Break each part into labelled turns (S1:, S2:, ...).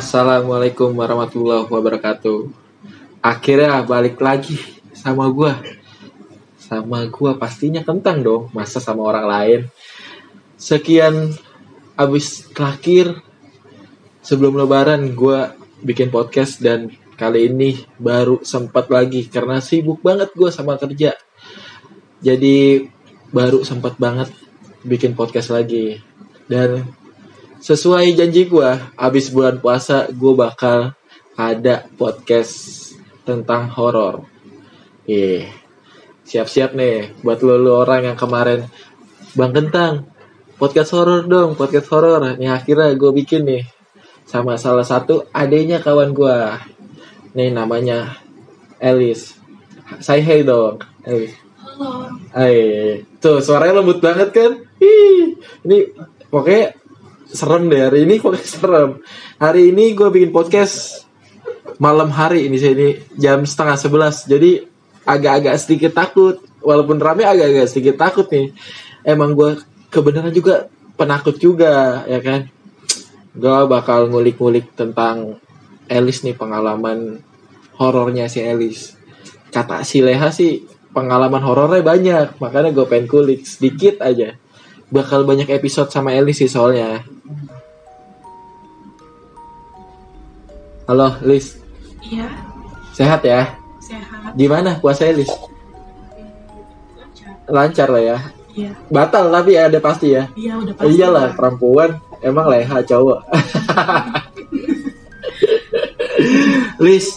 S1: Assalamualaikum warahmatullahi wabarakatuh. Akhirnya balik lagi sama gua. Sama gua pastinya kentang dong, masa sama orang lain. Sekian abis terakhir sebelum lebaran gua bikin podcast dan kali ini baru sempat lagi karena sibuk banget gua sama kerja. Jadi baru sempat banget bikin podcast lagi. Dan sesuai janji gue abis bulan puasa gue bakal ada podcast tentang horor. Ih, siap-siap nih buat lo, lo orang yang kemarin. Bang kentang podcast horor dong podcast horor. Nih akhirnya gue bikin nih sama salah satu adanya kawan gue nih namanya Elis. Say hey dong Elis.
S2: Halo.
S1: Hai, tuh suaranya lembut banget kan? Ih, ini pokoknya serem deh hari ini pokoknya serem. Hari ini gue bikin podcast malam hari ini saya ini jam setengah sebelas. Jadi agak-agak sedikit takut. Walaupun rame agak-agak sedikit takut nih. Emang gue kebenaran juga penakut juga ya kan. Gue bakal ngulik-ngulik tentang Elis nih pengalaman horornya si Elis. Kata si Leha sih pengalaman horornya banyak makanya gue pengen kulik sedikit aja bakal banyak episode sama Elis sih soalnya. Halo Lis
S2: Iya,
S1: sehat ya?
S2: Sehat.
S1: gimana puasa Elis
S2: Lancar.
S1: lancar lah ya.
S2: Iya.
S1: batal tapi ada pasti ya.
S2: Iya, udah
S1: Oh, iyalah perempuan emang leha cowok. Lis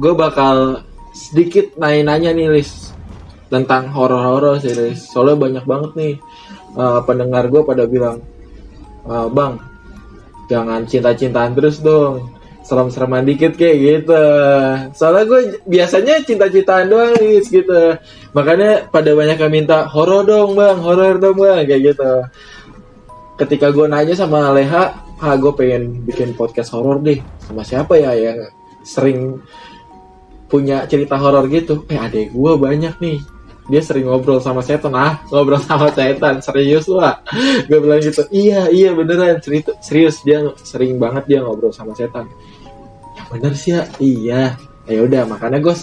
S1: gue bakal sedikit nanya-nanya nih Lis tentang horor-horor sih Lis soalnya banyak banget nih eh, pendengar gue pada bilang "Eh, bang jangan cinta-cintaan terus dong. Serem-sereman dikit kayak gitu. Soalnya gue biasanya cinta-cintaan doang Lis gitu. Makanya pada banyak yang minta horor dong bang horor dong bang kayak gitu. Ketika gue nanya sama Leha ah gue pengen bikin podcast horor deh. Sama siapa ya yang sering punya cerita horor gitu? Eh adek gue banyak nih dia sering ngobrol sama setan. Ah ngobrol sama setan. Serius lah gue bilang gitu. Iya iya beneran. Cerita serius dia sering banget dia ngobrol sama setan. Ya bener sih ya. Iya. Ya udah makanya gue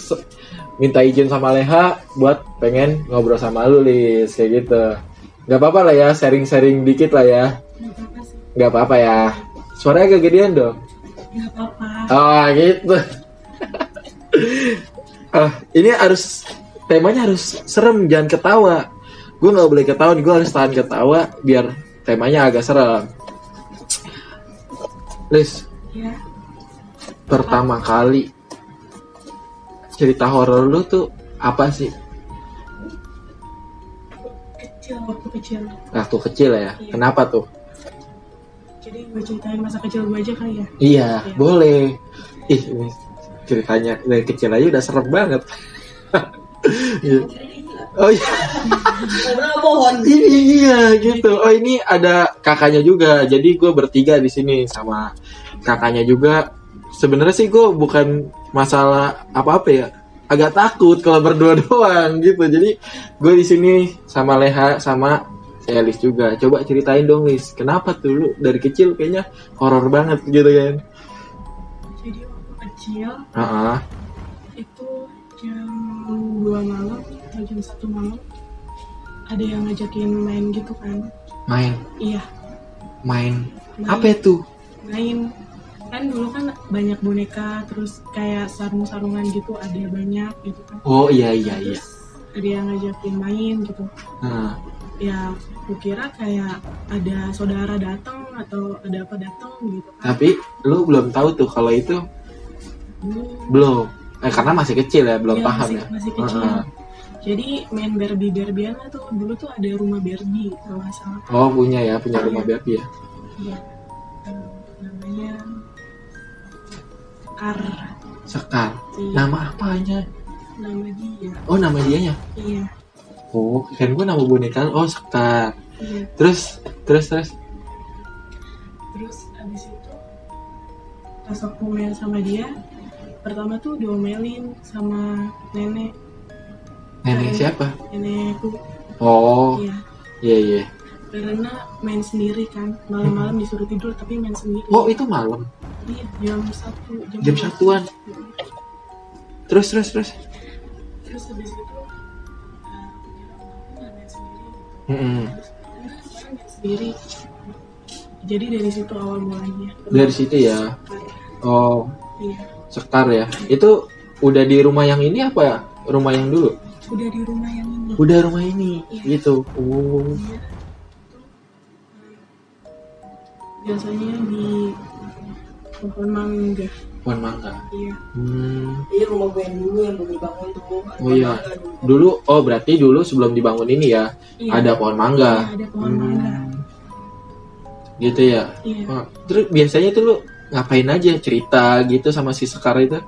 S1: minta izin sama Leha buat pengen ngobrol sama lu Lis. Kayak gitu. Nggak apa-apa lah ya sharing-sharing dikit lah ya. Nggak apa-apa ya. Suaranya agak gedean dong.
S2: Gak apa-apa.
S1: Oh gitu. ah ini harus temanya harus serem jangan ketawa. Gue nggak boleh ketawa gue harus tahan ketawa biar temanya agak serem. Lis
S2: Iya.
S1: pertama kali cerita horor lu tuh apa sih?
S2: Kecil, waktu kecil.
S1: Waktu kecil ya.
S2: Iya.
S1: Kenapa tuh?
S2: Jadi gue ceritain masa kecil gue aja kali ya.
S1: Iya,
S2: Iya.
S1: boleh. Ih, ini ceritanya dari kecil aja udah serem banget. Iya. oh iya.
S3: Pohon.
S1: Ini iya gitu. Oh ini ada kakaknya juga. Jadi gue bertiga di sini sama kakaknya juga. Sebenarnya sih gue bukan masalah apa-apa ya. Agak takut kalau berdua doang gitu. Jadi gue di sini sama Leha sama Elis juga. Coba ceritain dong Lis. Kenapa tuh lu dari kecil kayaknya horor banget gitu kan?
S2: Jadi waktu kecil
S1: Heeh.
S2: itu jam 2 malam atau jam 1 malam ada yang ngajakin main gitu kan.
S1: Main,
S2: Iya,
S1: main.
S2: main.
S1: Apa itu?
S2: main kan dulu kan banyak boneka terus kayak sarung-sarungan gitu ada banyak gitu kan
S1: Oh iya iya iya.
S2: Terus ada yang ngajakin main gitu
S1: Nah,
S2: ya kukira kayak ada saudara datang atau ada apa datang gitu kan
S1: tapi lu belum tahu tuh kalau itu belum. Eh karena masih kecil ya, belum
S2: ya,
S1: paham
S2: masih,
S1: ya.
S2: masih kecil
S1: Heeh.
S2: jadi main Barbie Barbiean tuh dulu tuh ada rumah Barbie kalau nggak salah
S1: Oh punya ya, punya rumah Barbie ya.
S2: Iya. Namanya Sekar
S1: Sekar.
S2: Iya,
S1: Nama apanya?
S2: nama dia
S1: Oh nama dianya.
S2: iya
S1: Oh, kan gue nama boneka. Oh Sekar.
S2: iya
S1: Terus, terus, terus.
S2: terus abis itu pas aku main sama dia pertama tuh diomelin sama nenek
S1: Nenek siapa?
S2: nenekku
S1: Oh,
S2: iya
S1: iya iya.
S2: karena main sendiri kan malam-malam disuruh tidur tapi main sendiri
S1: Oh itu malam.
S2: Iya, jam satu.
S1: jam
S2: dua.
S1: satuan terus terus terus
S2: Terus habis itu uh, main sendiri. Terus main sendiri. Jadi dari situ awal mulanya.
S1: dari situ ya oh
S2: Iya.
S1: Sekar ya itu udah di rumah yang ini apa ya rumah yang dulu
S2: Udah di rumah yang ini.
S1: udah rumah ini
S2: Iya.
S1: gitu oh
S2: Iya. Biasanya di pohon mangga.
S1: pohon mangga
S2: Iya.
S1: hmm.
S3: Iya rumah gue yang dulu yang belum dibangun tuh.
S1: Oh iya. dulu oh berarti dulu sebelum dibangun ini ya
S2: Iya.
S1: ada pohon mangga
S2: Iya, ada pohon mangga.
S1: Hmm. gitu ya
S2: Iya.
S1: Oh, terus biasanya tuh lu ngapain aja cerita gitu sama si Sekar itu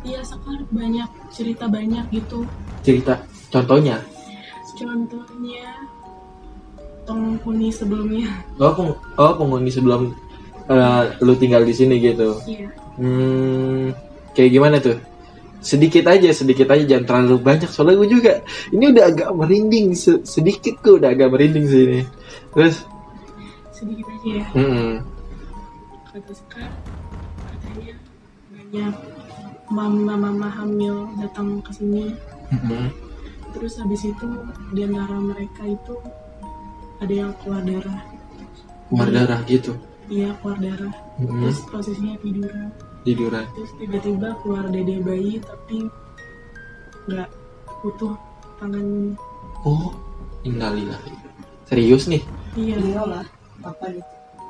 S2: Iya, sekarang banyak cerita banyak gitu.
S1: cerita contohnya
S2: Contohnya penghuni sebelumnya.
S1: oh, peng- oh penghuni sebelum eh, lu tinggal di sini gitu
S2: Iya.
S1: hmm, kayak gimana tuh sedikit aja sedikit aja jangan terlalu banyak soalnya gue juga ini udah agak merinding se- sedikit gue udah agak merinding sih ini terus
S2: Sedikit aja ya.
S1: mm-mm.
S2: Kata Sekar, banyak mama-mama hamil datang ke sini.
S1: Mm-mm.
S2: Terus habis itu di antara mereka itu ada yang keluar darah.
S1: keluar darah gitu
S2: Iya, keluar darah.
S1: Mm-mm.
S2: Terus posisinya tiduran.
S1: tiduran
S2: Terus tiba-tiba keluar dede bayi tapi nggak utuh tangannya.
S1: oh innalillah serius nih
S2: Iya.
S3: Lah. Apa nih?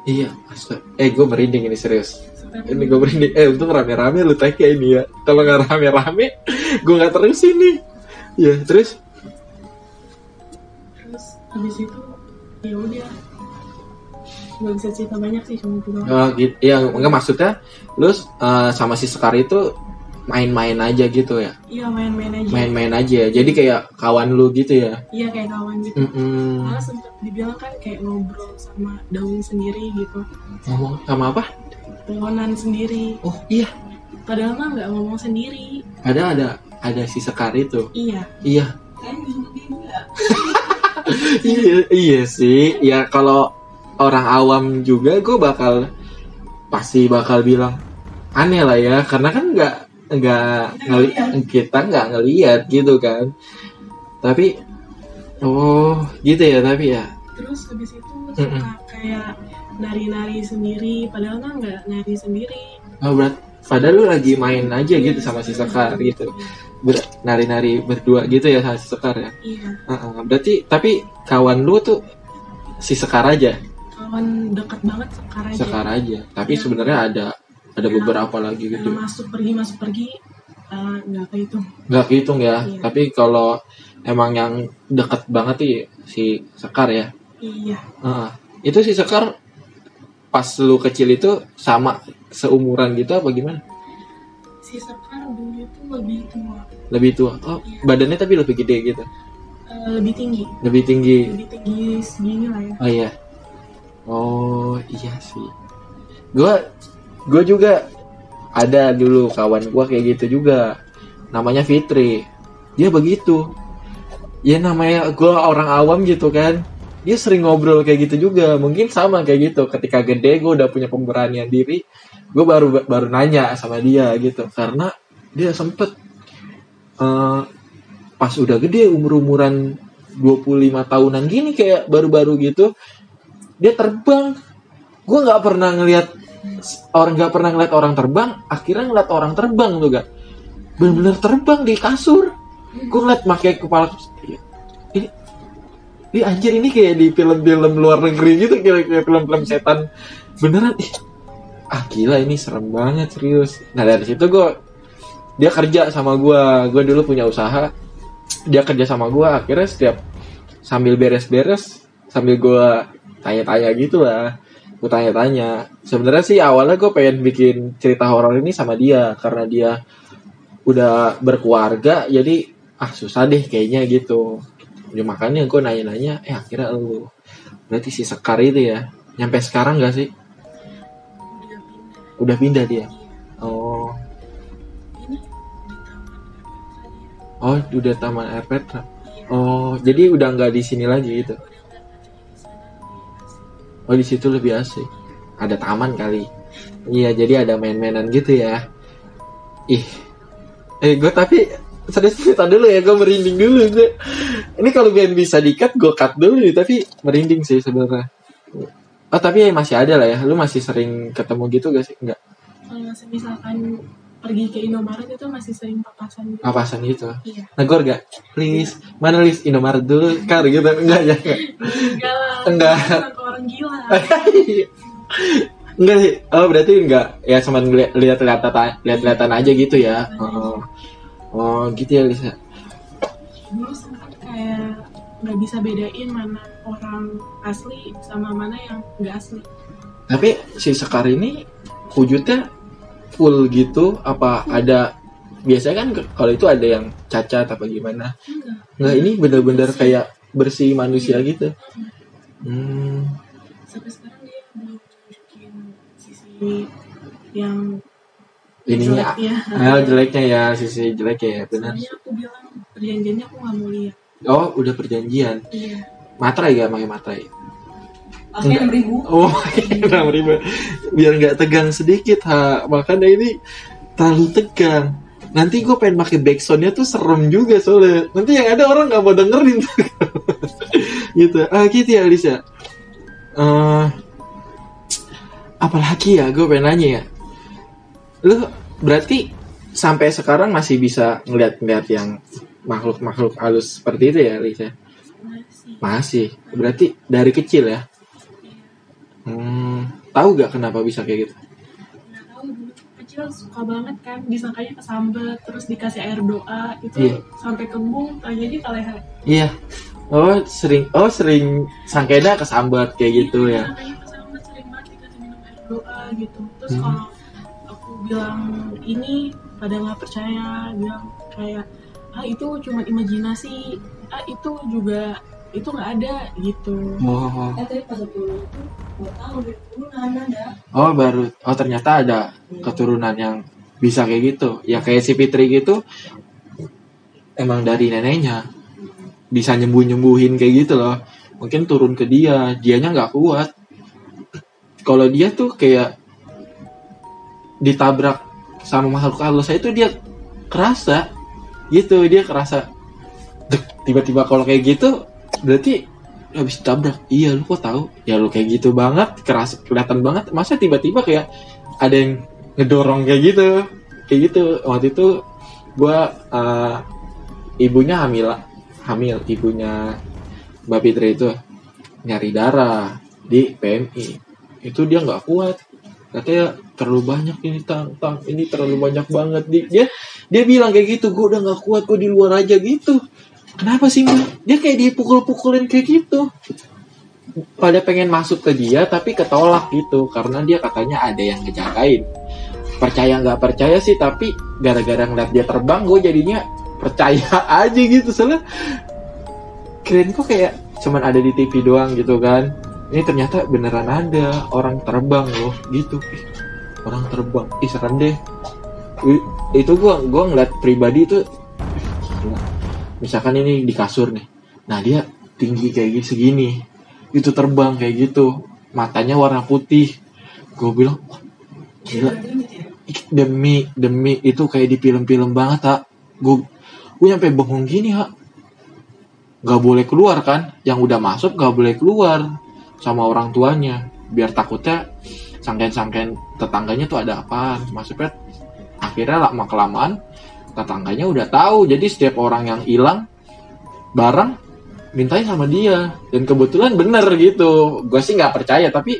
S1: Iya astaga. eh gue merinding ini serius. Ini gue merinding. Eh untung rame-rame lu tag ya ini ya. Kalau nggak rame-rame gue nggak terus ini. Ya terus?
S2: Terus habis itu ya udah. Nggak bisa cerita banyak sih cuma itu
S1: oh, gitu. Ya enggak maksudnya lu eh, sama si Sekar itu main-main aja gitu ya.
S2: Iya main-main aja.
S1: Main-main aja jadi kayak kawan lu gitu ya?
S2: Iya kayak kawan gitu.
S1: Mm-mm.
S2: malah sempet dibilang kan kayak ngobrol sama daun sendiri gitu.
S1: Ngomong sama apa?
S2: Pohonan sendiri.
S1: Oh iya.
S2: Padahal mah nggak ngomong sendiri.
S1: Ada ada ada si Sekar itu.
S2: Iya.
S1: Iya.
S3: Kan
S1: iya iya sih. Ya kalau orang awam juga gue bakal pasti bakal bilang aneh lah ya. Karena kan nggak nggak ngeli kita nggak ngelihat gitu kan. Tapi oh gitu ya tapi ya.
S2: Terus habis itu suka kayak nari-nari sendiri padahal mah nggak nari sendiri.
S1: Oh berat. Padahal lu lagi main aja gitu sama si Sekar gitu. Ber- nari-nari berdua gitu ya sama si Sekar ya?
S2: Iya.
S1: Heeh, berarti tapi kawan lu tuh si Sekar aja?
S2: Kawan deket banget sekarang aja.
S1: Sekar aja. Tapi
S2: Iya.
S1: sebenarnya ada ada beberapa lagi gitu.
S2: masuk pergi masuk pergi eh, nggak kehitung.
S1: Nggak kehitung ya.
S2: Iya.
S1: tapi kalau emang yang deket banget sih si Sekar ya.
S2: Iya.
S1: Heeh. itu si Sekar pas lu kecil itu sama seumuran gitu apa gimana?
S2: Si Sekar dulu itu lebih tua.
S1: Lebih tua. Oh
S2: Iya.
S1: badannya tapi lebih gede gitu?
S2: Eh, lebih tinggi.
S1: Lebih tinggi.
S2: Lebih tinggi segini lah ya.
S1: Oh iya. Oh iya sih. Gua gua juga ada dulu kawan gua kayak gitu juga. Namanya Fitri. Dia begitu. Ya namanya gua orang awam gitu kan. Dia sering ngobrol kayak gitu juga. Mungkin sama kayak gitu. Ketika gede gue udah punya pemberanian diri. Gue baru baru nanya sama dia gitu. Karena dia sempet eh, pas udah gede umur umuran 25 tahunan gini kayak baru-baru gitu dia terbang. Gue nggak pernah ngelihat orang nggak pernah ngeliat orang terbang akhirnya ngeliat orang terbang tuh gak bener-bener terbang di kasur. Gue ngeliat pakai kepala ini ini anjir ini kayak di film-film luar negeri gitu kayak film-film setan. Beneran ih ah gila ini serem banget serius. Nah dari situ gue dia kerja sama gue gue dulu punya usaha. Dia kerja sama gue akhirnya setiap sambil beres-beres sambil gue tanya-tanya gitu lah gue tanya-tanya. Sebenarnya sih awalnya gue pengen bikin cerita horor ini sama dia karena dia udah berkeluarga jadi ah susah deh kayaknya gitu. Ya makanya gue nanya-nanya eh akhirnya lu berarti si Sekar itu ya nyampe sekarang gak sih?
S2: Udah
S1: pindah dia? Oh. Oh udah taman air Petra. Oh jadi udah nggak di sini lagi gitu oh di situ lebih asik ada taman kali Iya, jadi ada main-mainan gitu ya. Ih. Eh, gue tapi serius cerita dulu ya, gue merinding dulu. Gue. Ini kalau biar bisa di-cut, gue cut dulu nih, tapi merinding sih sebenarnya. Oh, tapi masih ada lah ya. Lu masih sering ketemu gitu gak sih? Enggak.
S2: Kalau misalkan pergi ke Indomaret itu masih sering papasan gitu.
S1: Papasan gitu.
S2: Iya.
S1: Negor gak? Please, mana list Indomaret dulu? Kar gitu. Enggak ya. Enggak.
S2: Enggak orang gila.
S1: enggak sih. Oh, berarti enggak. Ya cuma lihat-lihatan lihat-lihatan aja gitu ya. Oh. Oh, gitu ya, Lisa.
S2: Dulu sempat kayak nggak bisa bedain mana orang asli sama mana yang nggak asli.
S1: Tapi si Sekar ini wujudnya full gitu apa ada biasanya kan kalau itu ada yang cacat apa gimana?
S2: Enggak.
S1: Enggak, ini bener-bener kayak bersih manusia gitu. Hmm.
S2: Sampai sekarang dia belum tunjukin sisi yang
S1: Ininya
S2: jeleknya.
S1: ah, jeleknya ya, sisi jeleknya ya, benar.
S2: Soalnya aku bilang perjanjiannya aku nggak mau lihat.
S1: Oh, udah perjanjian.
S2: Iya.
S1: Materai gak pakai materai?
S3: Pakai enam ribu.
S1: Oh, enam ribu. Biar nggak tegang sedikit, ha. Makanya ini terlalu tegang. Nanti gue pengen pakai backsoundnya tuh serem juga soalnya. Nanti yang ada orang nggak mau dengerin. gitu. Ah, gitu ya, Lisa. Eh, apalagi ya, gue pengen nanya ya. Lu berarti sampai sekarang masih bisa ngeliat-ngeliat yang makhluk-makhluk halus seperti itu ya, Lisa?
S2: Masih.
S1: Masih. Berarti dari kecil ya? Hmm, tahu gak kenapa bisa kayak gitu?
S2: kecil suka banget kan disangkanya kesambet terus dikasih air doa itu
S1: Iya.
S2: sampai kembung tanya di kaleha
S1: Iya. Oh, sering oh sering sangkeda kesambat kayak gitu ya.
S2: sering banget dikasih minum air doa gitu terus
S1: Hmm.
S2: kalau aku bilang ini pada nggak percaya bilang kayak ah itu cuma imajinasi ah itu juga itu nggak ada gitu
S1: Oh,
S3: Eh tapi pas aku itu tahu ada.
S1: oh baru oh ternyata ada keturunan yang bisa kayak gitu. Ya kayak si Fitri gitu emang dari neneknya bisa nyembuh-nyembuhin kayak gitu loh. Mungkin turun ke dia, dianya nggak kuat. Kalau dia tuh kayak ditabrak sama makhluk halus itu dia kerasa gitu dia kerasa tiba-tiba kalau kayak gitu berarti habis tabrak iya lu kok tahu? Ya lu kayak gitu banget keras kelihatan banget. Masa tiba-tiba kayak ada yang ngedorong kayak gitu kayak gitu. Waktu itu gua eh, ibunya hamil hamil ibunya Mbak Fitri itu nyari darah di PMI itu dia nggak kuat. Katanya terlalu banyak ini tang tang ini terlalu banyak banget. Di- dia dia bilang kayak gitu gue udah nggak kuat gue di luar aja gitu. Kenapa sih Mbak? dia kayak dipukul-pukulin kayak gitu. Pada pengen masuk ke dia tapi ketolak gitu karena dia katanya ada yang ngejagain. Percaya nggak percaya sih tapi gara-gara ngeliat dia terbang gue jadinya percaya aja gitu soalnya keren kok kayak cuman ada di TV doang gitu kan. Ini ternyata beneran ada orang terbang loh gitu. Orang terbang. Ih serem deh. Itu gua gua ngeliat pribadi itu misalkan ini di kasur nih. Nah dia tinggi kayak gini segini. Itu terbang kayak gitu. Matanya warna putih. Gue bilang gila. Demi demi itu kayak di film-film banget tak gue gue nyampe bengong gini ha nggak boleh keluar kan? Yang udah masuk nggak boleh keluar sama orang tuanya. Biar takutnya sangken-sangken tetangganya tuh ada apa maksudnya akhirnya lama kelamaan tetangganya udah tahu. Jadi setiap orang yang hilang barang mintain sama dia. Dan kebetulan bener gitu. Gue sih nggak percaya tapi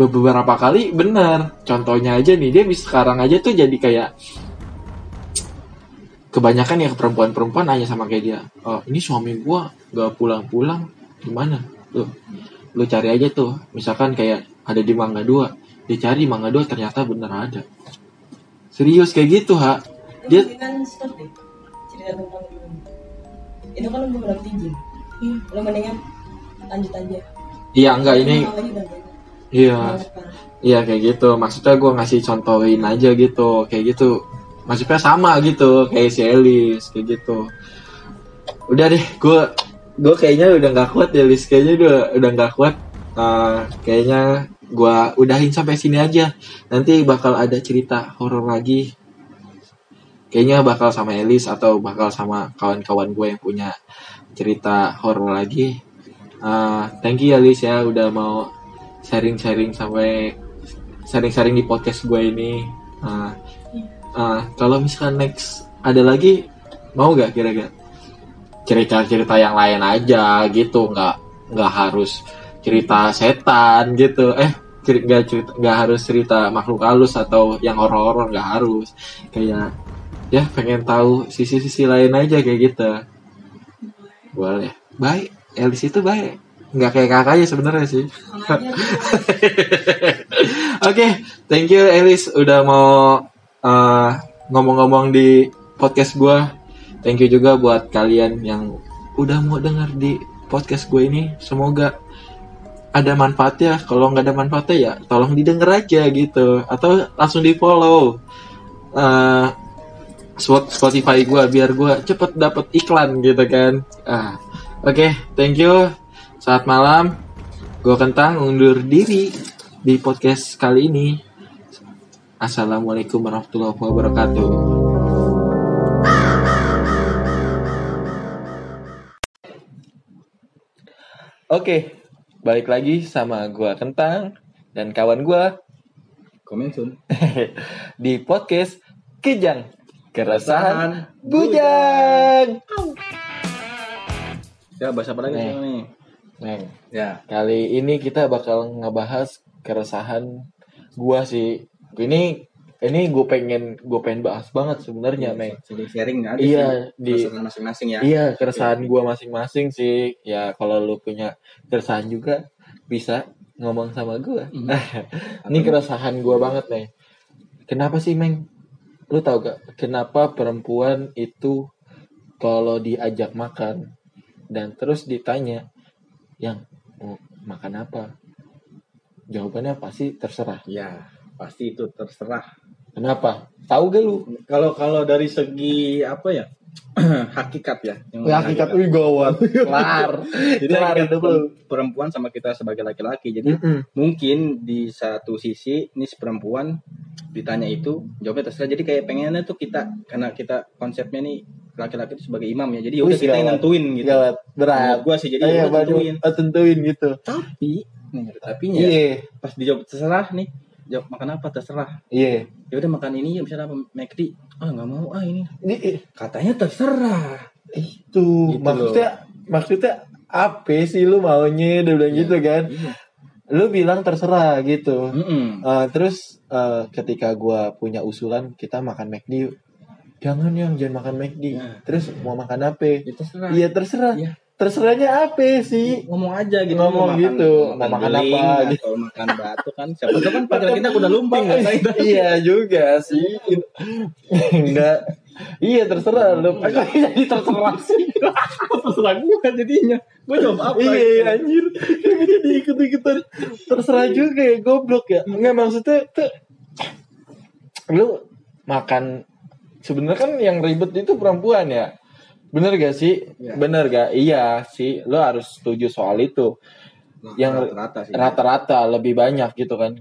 S1: beberapa kali bener. Contohnya aja nih dia sekarang aja tuh jadi kayak kebanyakan ya perempuan-perempuan nanya sama kayak dia oh, ini suami gua gak pulang-pulang gimana lu lu cari aja tuh misalkan kayak ada di Mangga Dua dicari Mangga Dua ternyata bener ada serius kayak gitu ha Dia-
S3: kan stop deh. Cerita tentang itu. Itu kan belum izin.
S2: Iya.
S3: Lo mendingan lanjut aja.
S1: iya enggak ini
S3: banyak.
S1: iya iya kayak gitu maksudnya gua ngasih contohin aja gitu kayak gitu maksudnya sama gitu kayak si Elis kayak gitu. Udah deh gua gue kayaknya udah nggak kuat ya Lis kayaknya udah udah nggak kuat. Eh, kayaknya gua udahin sampai sini aja. Nanti bakal ada cerita horor lagi. Kayaknya bakal sama Elis atau bakal sama kawan-kawan gue yang punya cerita horor lagi. Ah, thank you ya Lis ya udah mau sharing-sharing sampai sharing-sharing di podcast gue ini. Ah, ah, kalau misalkan next ada lagi mau gak kira-kira? Cerita-cerita yang lain aja gitu nggak nggak harus cerita setan gitu. Eh nggak cerita nggak harus cerita makhluk halus atau yang horor-horor nggak harus. Kayak ya pengen tahu sisi-sisi lain aja kayak gitu. Boleh. Baik. Elis itu baik. Nggak kayak kakaknya sebenarnya sih. Oke, thank you Elis. Udah mau uh, ngomong-ngomong di podcast gua. Thank you juga buat kalian yang udah mau dengar di podcast gue ini. Semoga ada manfaatnya. Kalau nggak ada manfaatnya ya tolong didengar aja gitu. Atau langsung di follow uh, Spotify gua biar gua cepet dapet iklan gitu kan. Ah, Oke, thank you. Saat malam, gue kentang undur diri di podcast kali ini. Assalamualaikum warahmatullahi wabarakatuh. Oke, balik lagi sama gua Kentang dan kawan gua
S4: Komen Sun.
S1: di podcast Kijang Keresahan Bujang.
S4: Ya bahasa apa lagi
S1: nih? Neng,
S4: Ya.
S1: kali ini kita bakal ngebahas keresahan gua sih. Ini ini gue pengen gue pengen bahas banget sebenarnya, Meng.
S4: Jadi sharing aja
S1: Iya,
S4: sih.
S1: di
S4: masing-masing ya.
S1: Iya, keresahan gua masing-masing sih. Ya, kalau lu punya keresahan juga bisa ngomong sama gua.
S4: Mhm.
S1: Ini keresahan gua banget nih. Kenapa sih, Meng? Lu tau gak kenapa perempuan itu kalau diajak makan dan terus ditanya yang mau makan apa? Jawabannya pasti terserah.
S4: Ya, pasti itu terserah.
S1: Kenapa? Tahu gak lu?
S4: Kalau kalau dari segi apa ya? hakikat ya. yang
S1: Ya, hakikat wih gawat. Kelar.
S4: Jadi
S1: Kelar
S4: perempuan sama kita sebagai laki-laki. Jadi
S1: Mm-mm.
S4: mungkin di satu sisi ini perempuan ditanya itu jawabnya terserah. Jadi kayak pengennya tuh kita karena kita konsepnya nih laki-laki itu sebagai imam ya. Jadi ya udah kita yang nentuin gitu.
S1: Gawat. Berat.
S4: Gua sih jadi
S1: Iya,
S4: ya
S1: baru
S4: tentuin.
S1: oh, tentuin gitu.
S4: Tapi nih ada tapinya.
S1: Iya,
S4: Pas dijawab terserah nih, jawab makan apa terserah.
S1: iya.
S4: Ya udah makan ini ya misalnya apa McD. Ah nggak mau ah ini.
S1: Ini
S4: Katanya terserah.
S1: itu
S4: Gitu
S1: maksudnya maksudnya apa sih lu maunya dia bilang
S4: Iya.
S1: gitu kan?
S4: Iya.
S1: Lu bilang terserah gitu.
S4: Mm-mm.
S1: Eh, terus eh, ketika gua punya usulan kita makan McD. Jangan yang jangan makan McD.
S4: Ya.
S1: Terus mau makan apa?
S4: Ya terserah.
S1: Iya terserah.
S4: Iya.
S1: Terserahnya apa sih?
S4: ngomong aja gitu
S1: Ngomong
S4: mau
S1: gitu. makan
S4: beling
S1: apa,
S4: atau makan batu kan? Siapa tahu kan pacar kita udah lumping
S1: iya juga sih. Enggak. Iya terserah lu.
S4: jadi terserah sih. Terserah gue jadinya. Gue jawab apa
S1: Iya anjir. Kayak jadi ikut-ikutan Terserah juga ya goblok ya. Enggak maksudnya tuh Lu makan sebenarnya kan yang ribet itu perempuan ya Bener gak sih?
S4: Iya.
S1: Bener gak? Iya sih Lu harus setuju soal itu yang
S4: rata sih
S1: Rata-rata lebih banyak gitu kan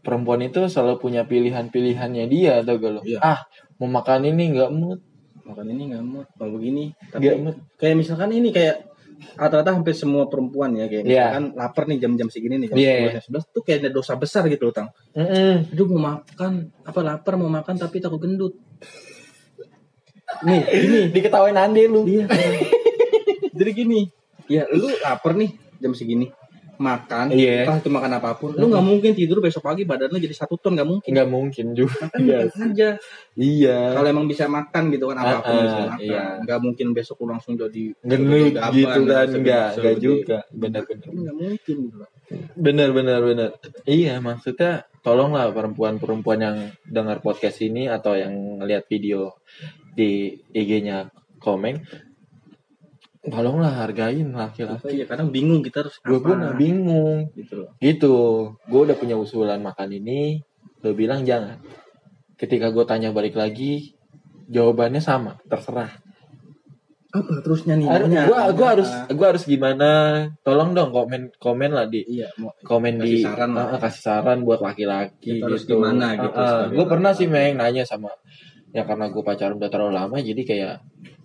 S1: Perempuan itu selalu punya pilihan-pilihannya dia Tau gak lu?
S4: Iya.
S1: Ah mau makan ini nggak mood
S4: makan ini nggak mau kalau begini tapi
S1: mood
S4: kayak misalkan ini kayak rata-rata hampir semua perempuan ya kayak
S1: Iya.
S4: misalkan lapar nih jam-jam segini nih jam
S1: Iya.
S4: 10 jam 11 tuh kayak ada dosa besar gitu loh tang
S1: Mm-mm.
S4: aduh mau makan apa lapar mau makan tapi takut gendut nih gini
S1: Diketawain Andi lu
S4: Iya. Jadi gini, ya lu lapar nih jam segini, makan,
S1: Iya.
S4: entah itu makan apa pun, lu nggak mungkin tidur besok pagi badan lu jadi satu ton nggak mungkin.
S1: nggak mungkin juga
S4: Makan makan aja.
S1: Iya.
S4: Kalau emang bisa makan gitu kan apa pun
S1: Ah, ah,
S4: bisa makan.
S1: iya.
S4: Nggak mungkin besok lu langsung jadi
S1: Gendut gitu kan enggak
S4: segede-
S1: juga benar-benar
S4: Nggak mungkin gitu
S1: benar benar benar iya maksudnya tolonglah perempuan-perempuan yang dengar podcast ini atau yang ngeliat video di IG-nya Komeng tolonglah hargain laki-laki.
S4: Iya, kadang bingung kita harus
S1: gue pun bingung.
S4: Gitu loh.
S1: gitu. Gue udah punya usulan makan ini. Lo bilang jangan. Ketika gue tanya balik lagi jawabannya sama terserah.
S4: Apa terusnya nih maunya?
S1: gua harus gua harus gimana? Tolong dong komen komen lah di
S4: iya mau
S1: komen
S4: Kasih
S1: di
S4: saran lah.
S1: Ah, kasih saran buat laki-laki gitu.
S4: gimana gitu sebagai
S1: gue pernah sih meng nanya sama ya karena gue pacaran udah terlalu lama jadi kayak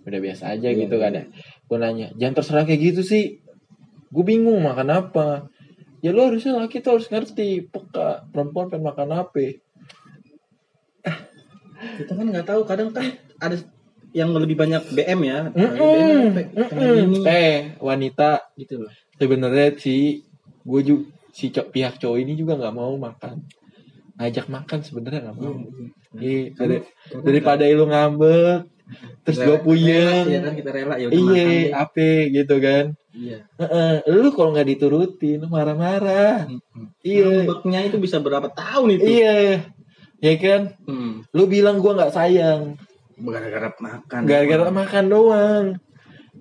S1: udah biasa aja
S4: Iya,
S1: gitu
S4: iya.
S1: kan ya. Gue nanya, jangan terserah kayak gitu sih. Gue bingung makan apa. Ya lu harusnya laki tuh harus ngerti peka perempuan pengen makan apa.
S4: kita kan nggak tahu kadang kan ada yang lebih banyak BM ya BM
S1: Eh wanita
S4: gitu loh
S1: sebenarnya si gue juga si pihak cowok ini juga nggak mau makan ngajak makan sebenarnya nggak mau. Iya, dari- daripada lu ngambek terus gue puyeng.
S4: Iya kan kita rela ya
S1: iya apa gitu kan.
S4: Iya.
S1: Heeh, lu kalau nggak diturutin lu marah-marah. Iya.
S4: Ngambeknya itu bisa berapa tahun itu?
S1: Iya. Ya kan?
S4: Hmm.
S1: lu bilang gua nggak sayang.
S4: Gara-gara makan.
S1: Gara-gara makan doang.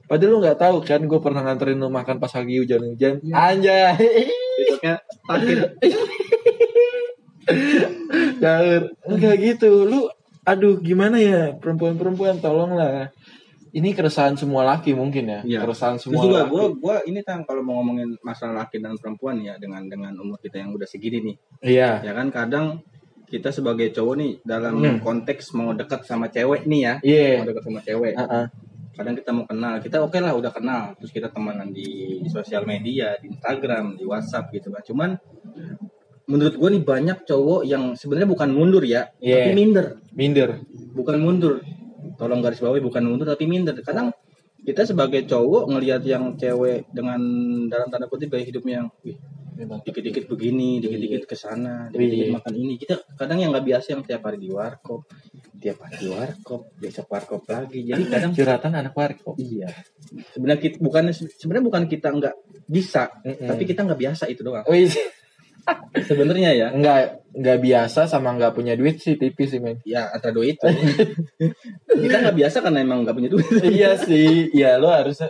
S1: Padahal lu nggak tahu kan gue pernah nganterin lu makan pas lagi hujan-hujan. Anjay.
S4: Besoknya takdir
S1: Caur. enggak gitu lu aduh gimana ya perempuan-perempuan tolonglah ini keresahan semua laki mungkin ya
S4: Iya.
S1: keresahan
S4: Terus
S1: semua
S4: juga
S1: laki.
S4: gue gua ini tang kalau mau ngomongin masalah laki dan perempuan ya dengan dengan umur kita yang udah segini nih
S1: iya
S4: ya kan kadang kita sebagai cowok nih dalam
S1: Hmm.
S4: konteks mau dekat sama cewek nih ya
S1: iya
S4: mau dekat sama cewek
S1: Heeh.
S4: kadang kita mau kenal kita oke lah udah kenal terus kita temenan di sosial media di Instagram di WhatsApp gitu kan cuman menurut gue nih banyak cowok yang sebenarnya bukan mundur ya
S1: Iya.
S4: tapi minder
S1: minder
S4: bukan mundur tolong garis bawahi bukan mundur tapi minder kadang kita sebagai cowok ngelihat yang cewek dengan dalam tanda kutip gaya hidupnya yang wih, dikit-dikit begini, dikit-dikit ke sana, dikit-dikit
S1: Iya.
S4: makan ini. Kita kadang yang nggak biasa yang tiap hari di warkop, tiap hari di warkop, besok warkop lagi. Jadi kadang
S1: curhatan anak warkop
S4: iya. Sebenarnya kita bukan sebenarnya bukan kita nggak bisa,
S1: Mm-mm.
S4: tapi kita nggak biasa itu doang.
S1: Wih,
S4: Sebenarnya ya,
S1: nggak nggak biasa sama nggak punya duit sih tipis sih men.
S4: ya antara dua itu. kita nggak biasa karena emang nggak punya duit.
S1: iya sih, ya lo harus.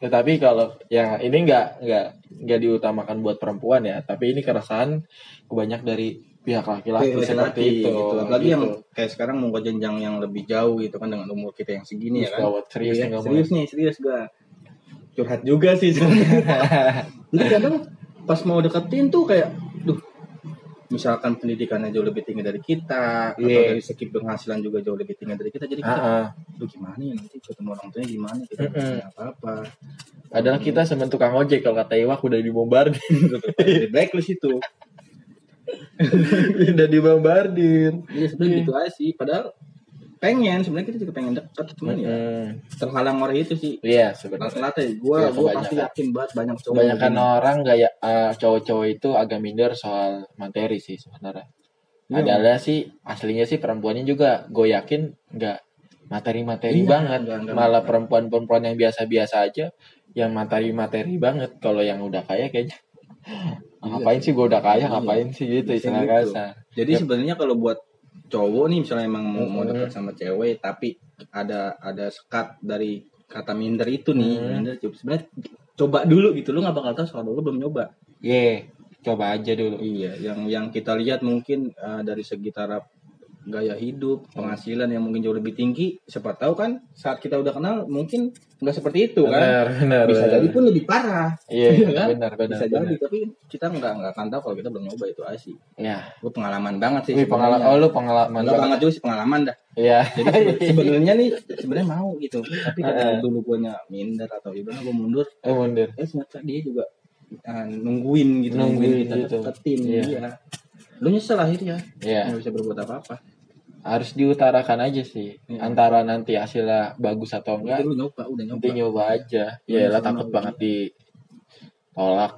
S1: Tetapi kalau yang ini nggak nggak nggak diutamakan buat perempuan ya, tapi ini keresahan banyak dari pihak laki-laki seperti itu.
S4: gitu. Apalagi
S1: gitu.
S4: yang kayak sekarang mau ke jenjang yang lebih jauh gitu kan dengan umur kita yang segini ya kan.
S1: Serius ngomong.
S4: serius nih, serius gua. Curhat juga sih sebenarnya. Kadang pas mau deketin tuh kayak, duh, misalkan pendidikannya jauh lebih tinggi dari kita, atau
S1: Iya.
S4: dari segi penghasilan juga jauh lebih tinggi dari kita, jadi kita,
S1: ah.
S4: duh gimana ya nanti ketemu orang tuanya gimana, kita punya apa-apa.
S1: Padahal kita semen tukang ojek kalau kata Iwak udah dibombardir,
S4: Di blacklist itu.
S1: udah dibombardir.
S4: Iya sebenarnya gitu aja sih. Padahal pengen sebenarnya kita juga pengen deket cuman ya
S1: Mm,
S4: terhalang oleh itu sih
S1: Iya sebenarnya.
S4: rata-rata ya gue
S1: Iya,
S4: gue pasti yakin banget banyak cowok
S1: Kebanyakan
S4: yang
S1: orang gaya eh, cowok-cowok itu agak minder soal materi sih sebenarnya.
S4: Iya.
S1: Adalah sih aslinya sih perempuannya juga gue yakin nggak materi-materi
S4: Iya,
S1: banget.
S4: nggak- nggak
S1: Malah perempuan-perempuan yang biasa-biasa aja yang materi-materi banget. Kalau yang udah kaya kayaknya ngapain sih gue udah kaya
S4: Iya.
S1: ngapain sih gitu
S4: Bisa
S1: istilah
S4: gitu.
S1: kasar.
S4: Jadi
S1: Yep.
S4: sebenarnya kalau buat cowok nih misalnya emang mau, mau
S1: Mm-mm.
S4: dekat sama cewek tapi ada ada sekat dari kata minder itu nih
S1: Mm.
S4: minder coba sebenarnya coba dulu gitu lu nggak bakal tahu soal lu belum nyoba
S1: Ye, coba aja dulu.
S4: iya yang yang kita lihat mungkin uh, dari segi taraf gaya hidup penghasilan yang mungkin jauh lebih tinggi siapa tahu kan saat kita udah kenal mungkin nggak seperti itu kan
S1: Benar, benar.
S4: bisa
S1: benar.
S4: jadi pun lebih parah
S1: Iya,
S4: Iya kan?
S1: benar, benar.
S4: bisa
S1: benar.
S4: jadi tapi kita nggak nggak akan tahu kalau kita belum nyoba itu aja sih
S1: Ya,
S4: gue pengalaman banget sih
S1: Wih, pengalaman. Oh, lu pengalaman
S4: Enggak banget juga sih pengalaman dah.
S1: Iya.
S4: Jadi sebe- sebenarnya nih sebenarnya mau gitu. Tapi karena dulu gue minder atau gimana gue mundur,
S1: Eh, mundur.
S4: eh ternyata dia juga uh, nungguin gitu,
S1: Nungguin
S4: kita
S1: gitu.
S4: deketin
S1: Iya.
S4: dia. Lu nyesel akhirnya,
S1: Iya.
S4: nggak bisa berbuat apa-apa.
S1: Harus diutarakan aja sih
S4: Iya.
S1: antara nanti hasilnya bagus atau enggak
S4: Itu lu nyoba, udah nyoba.
S1: nanti nyoba aja
S4: Iya,
S1: ya lah takut banget ditolak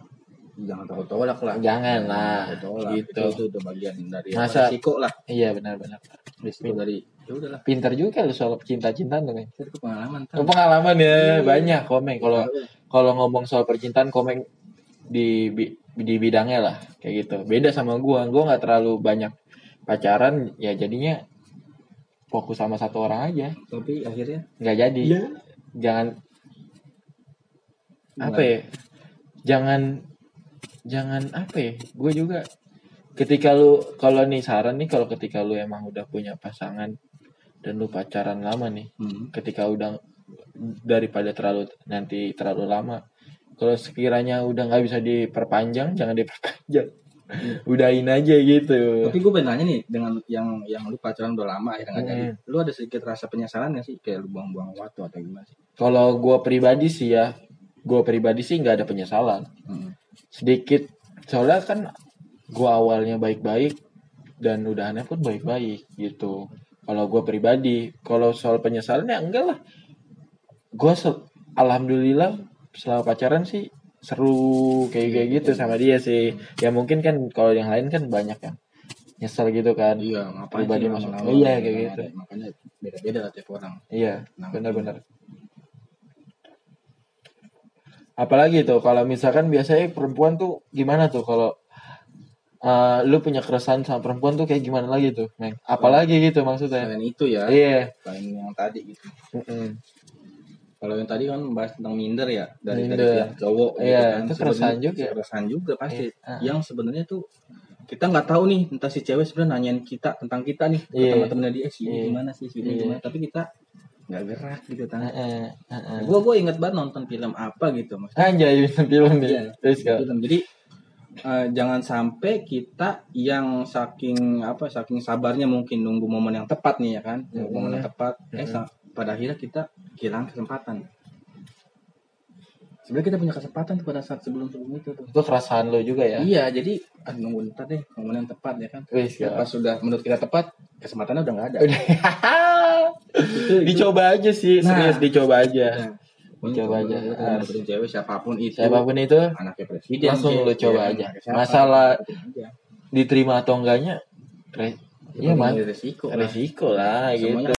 S4: Jangan takut tolak lah.
S1: jangan lah
S4: tolak.
S1: gitu
S4: Itu, itu udah bagian dari
S1: Masa-
S4: risiko lah.
S1: iya benar-benar
S4: Risiko dari ya udahlah.
S1: pintar juga lu soal cinta-cintaan tuh men
S4: Itu pengalaman.
S1: Oh, pengalaman ya
S4: Iya.
S1: banyak komen kalau kalau ngomong soal percintaan komen di di bidangnya lah kayak gitu beda sama gua gua nggak terlalu banyak pacaran ya jadinya fokus sama satu orang aja.
S4: Tapi akhirnya?
S1: Nggak jadi.
S4: Iya.
S1: jangan apa ya? Jangan jangan apa ya? Gue juga ketika lu kalau nih saran nih kalau ketika lu emang udah punya pasangan dan lu pacaran lama nih
S4: Hmm.
S1: ketika udah daripada terlalu nanti terlalu lama kalau sekiranya udah nggak bisa diperpanjang jangan diperpanjang udahin aja gitu
S4: Tapi gue pengen nanya nih dengan yang yang lu pacaran udah lama akhirnya nggak.
S1: Hmm.
S4: Lu ada sedikit rasa penyesalan gak sih kayak lu buang-buang waktu atau gimana sih?
S1: kalau gue pribadi sih ya gue pribadi sih nggak ada penyesalan
S4: Hmm.
S1: sedikit soalnya kan gue awalnya baik-baik dan udahannya pun baik-baik gitu kalau gue pribadi kalau soal penyesalan ya enggak lah gue alhamdulillah selama pacaran sih seru kayak kayak gitu sama dia sih ya mungkin kan kalau yang lain kan banyak yang nyesel gitu kan
S4: Iya, ngapain
S1: Pribadi
S4: sih
S1: masuk. Iya,
S4: gitu
S1: kayak
S4: kan,
S1: gitu.
S4: ada- Makanya beda-beda lah tiap orang.
S1: iya
S4: Nah,
S1: benar-benar apalagi tuh kalau misalkan biasanya perempuan tuh gimana tuh kalau eh, lu punya keresahan sama perempuan tuh kayak gimana lagi tuh Neng? apalagi gitu maksudnya
S4: Selain itu ya,
S1: iya
S4: selain yang tadi gitu.
S1: Mm-mm.
S4: Kalau yang tadi kan membahas tentang minder ya dari
S1: Minder.
S4: dari pihak cowok gitu
S1: Iya,
S4: kan.
S1: itu keresahan juga.
S4: Keresahan juga pasti.
S1: Iya.
S4: Yang sebenarnya tuh kita nggak tahu nih entah si cewek sebenarnya nanyain kita tentang kita nih
S1: Iya.
S4: teman-temannya dia si ini
S1: Iya.
S4: gimana sih si ini
S1: Iya.
S4: gimana tapi kita nggak gerak gitu kan.
S1: Heeh, heeh.
S4: Gue gue inget banget nonton film apa gitu mas.
S1: Anjay film nih.
S4: Iya.
S1: Terus.
S4: Film. Jadi eh, jangan sampai kita yang saking apa saking sabarnya mungkin nunggu momen yang tepat nih ya kan nunggu momen yang tepat eh
S1: Mhm.
S4: sa- pada akhirnya kita kehilangan kesempatan sebenarnya kita punya kesempatan tuh pada saat sebelum sebelum itu tuh
S1: Itu keresahan lo juga ya.
S4: iya jadi ah, nunggu ntar deh momen yang tepat ya kan
S1: Wis
S4: Ya, pas sudah menurut kita tepat kesempatannya udah nggak ada itu, itu-
S1: dicoba aja sih,
S4: Nah.
S1: serius dicoba aja.
S4: Nah,
S1: Dicoba aja.
S4: dapetin cewek siapa pun itu
S1: Siapa pun itu
S4: anaknya presiden
S1: Langsung lu coba
S4: ya,
S1: aja. Masalah-
S4: aja.
S1: diterima atau enggaknya, re- iya
S4: Itu
S1: mas,
S4: resiko lah.
S1: resiko lah
S4: Semuanya
S1: gitu.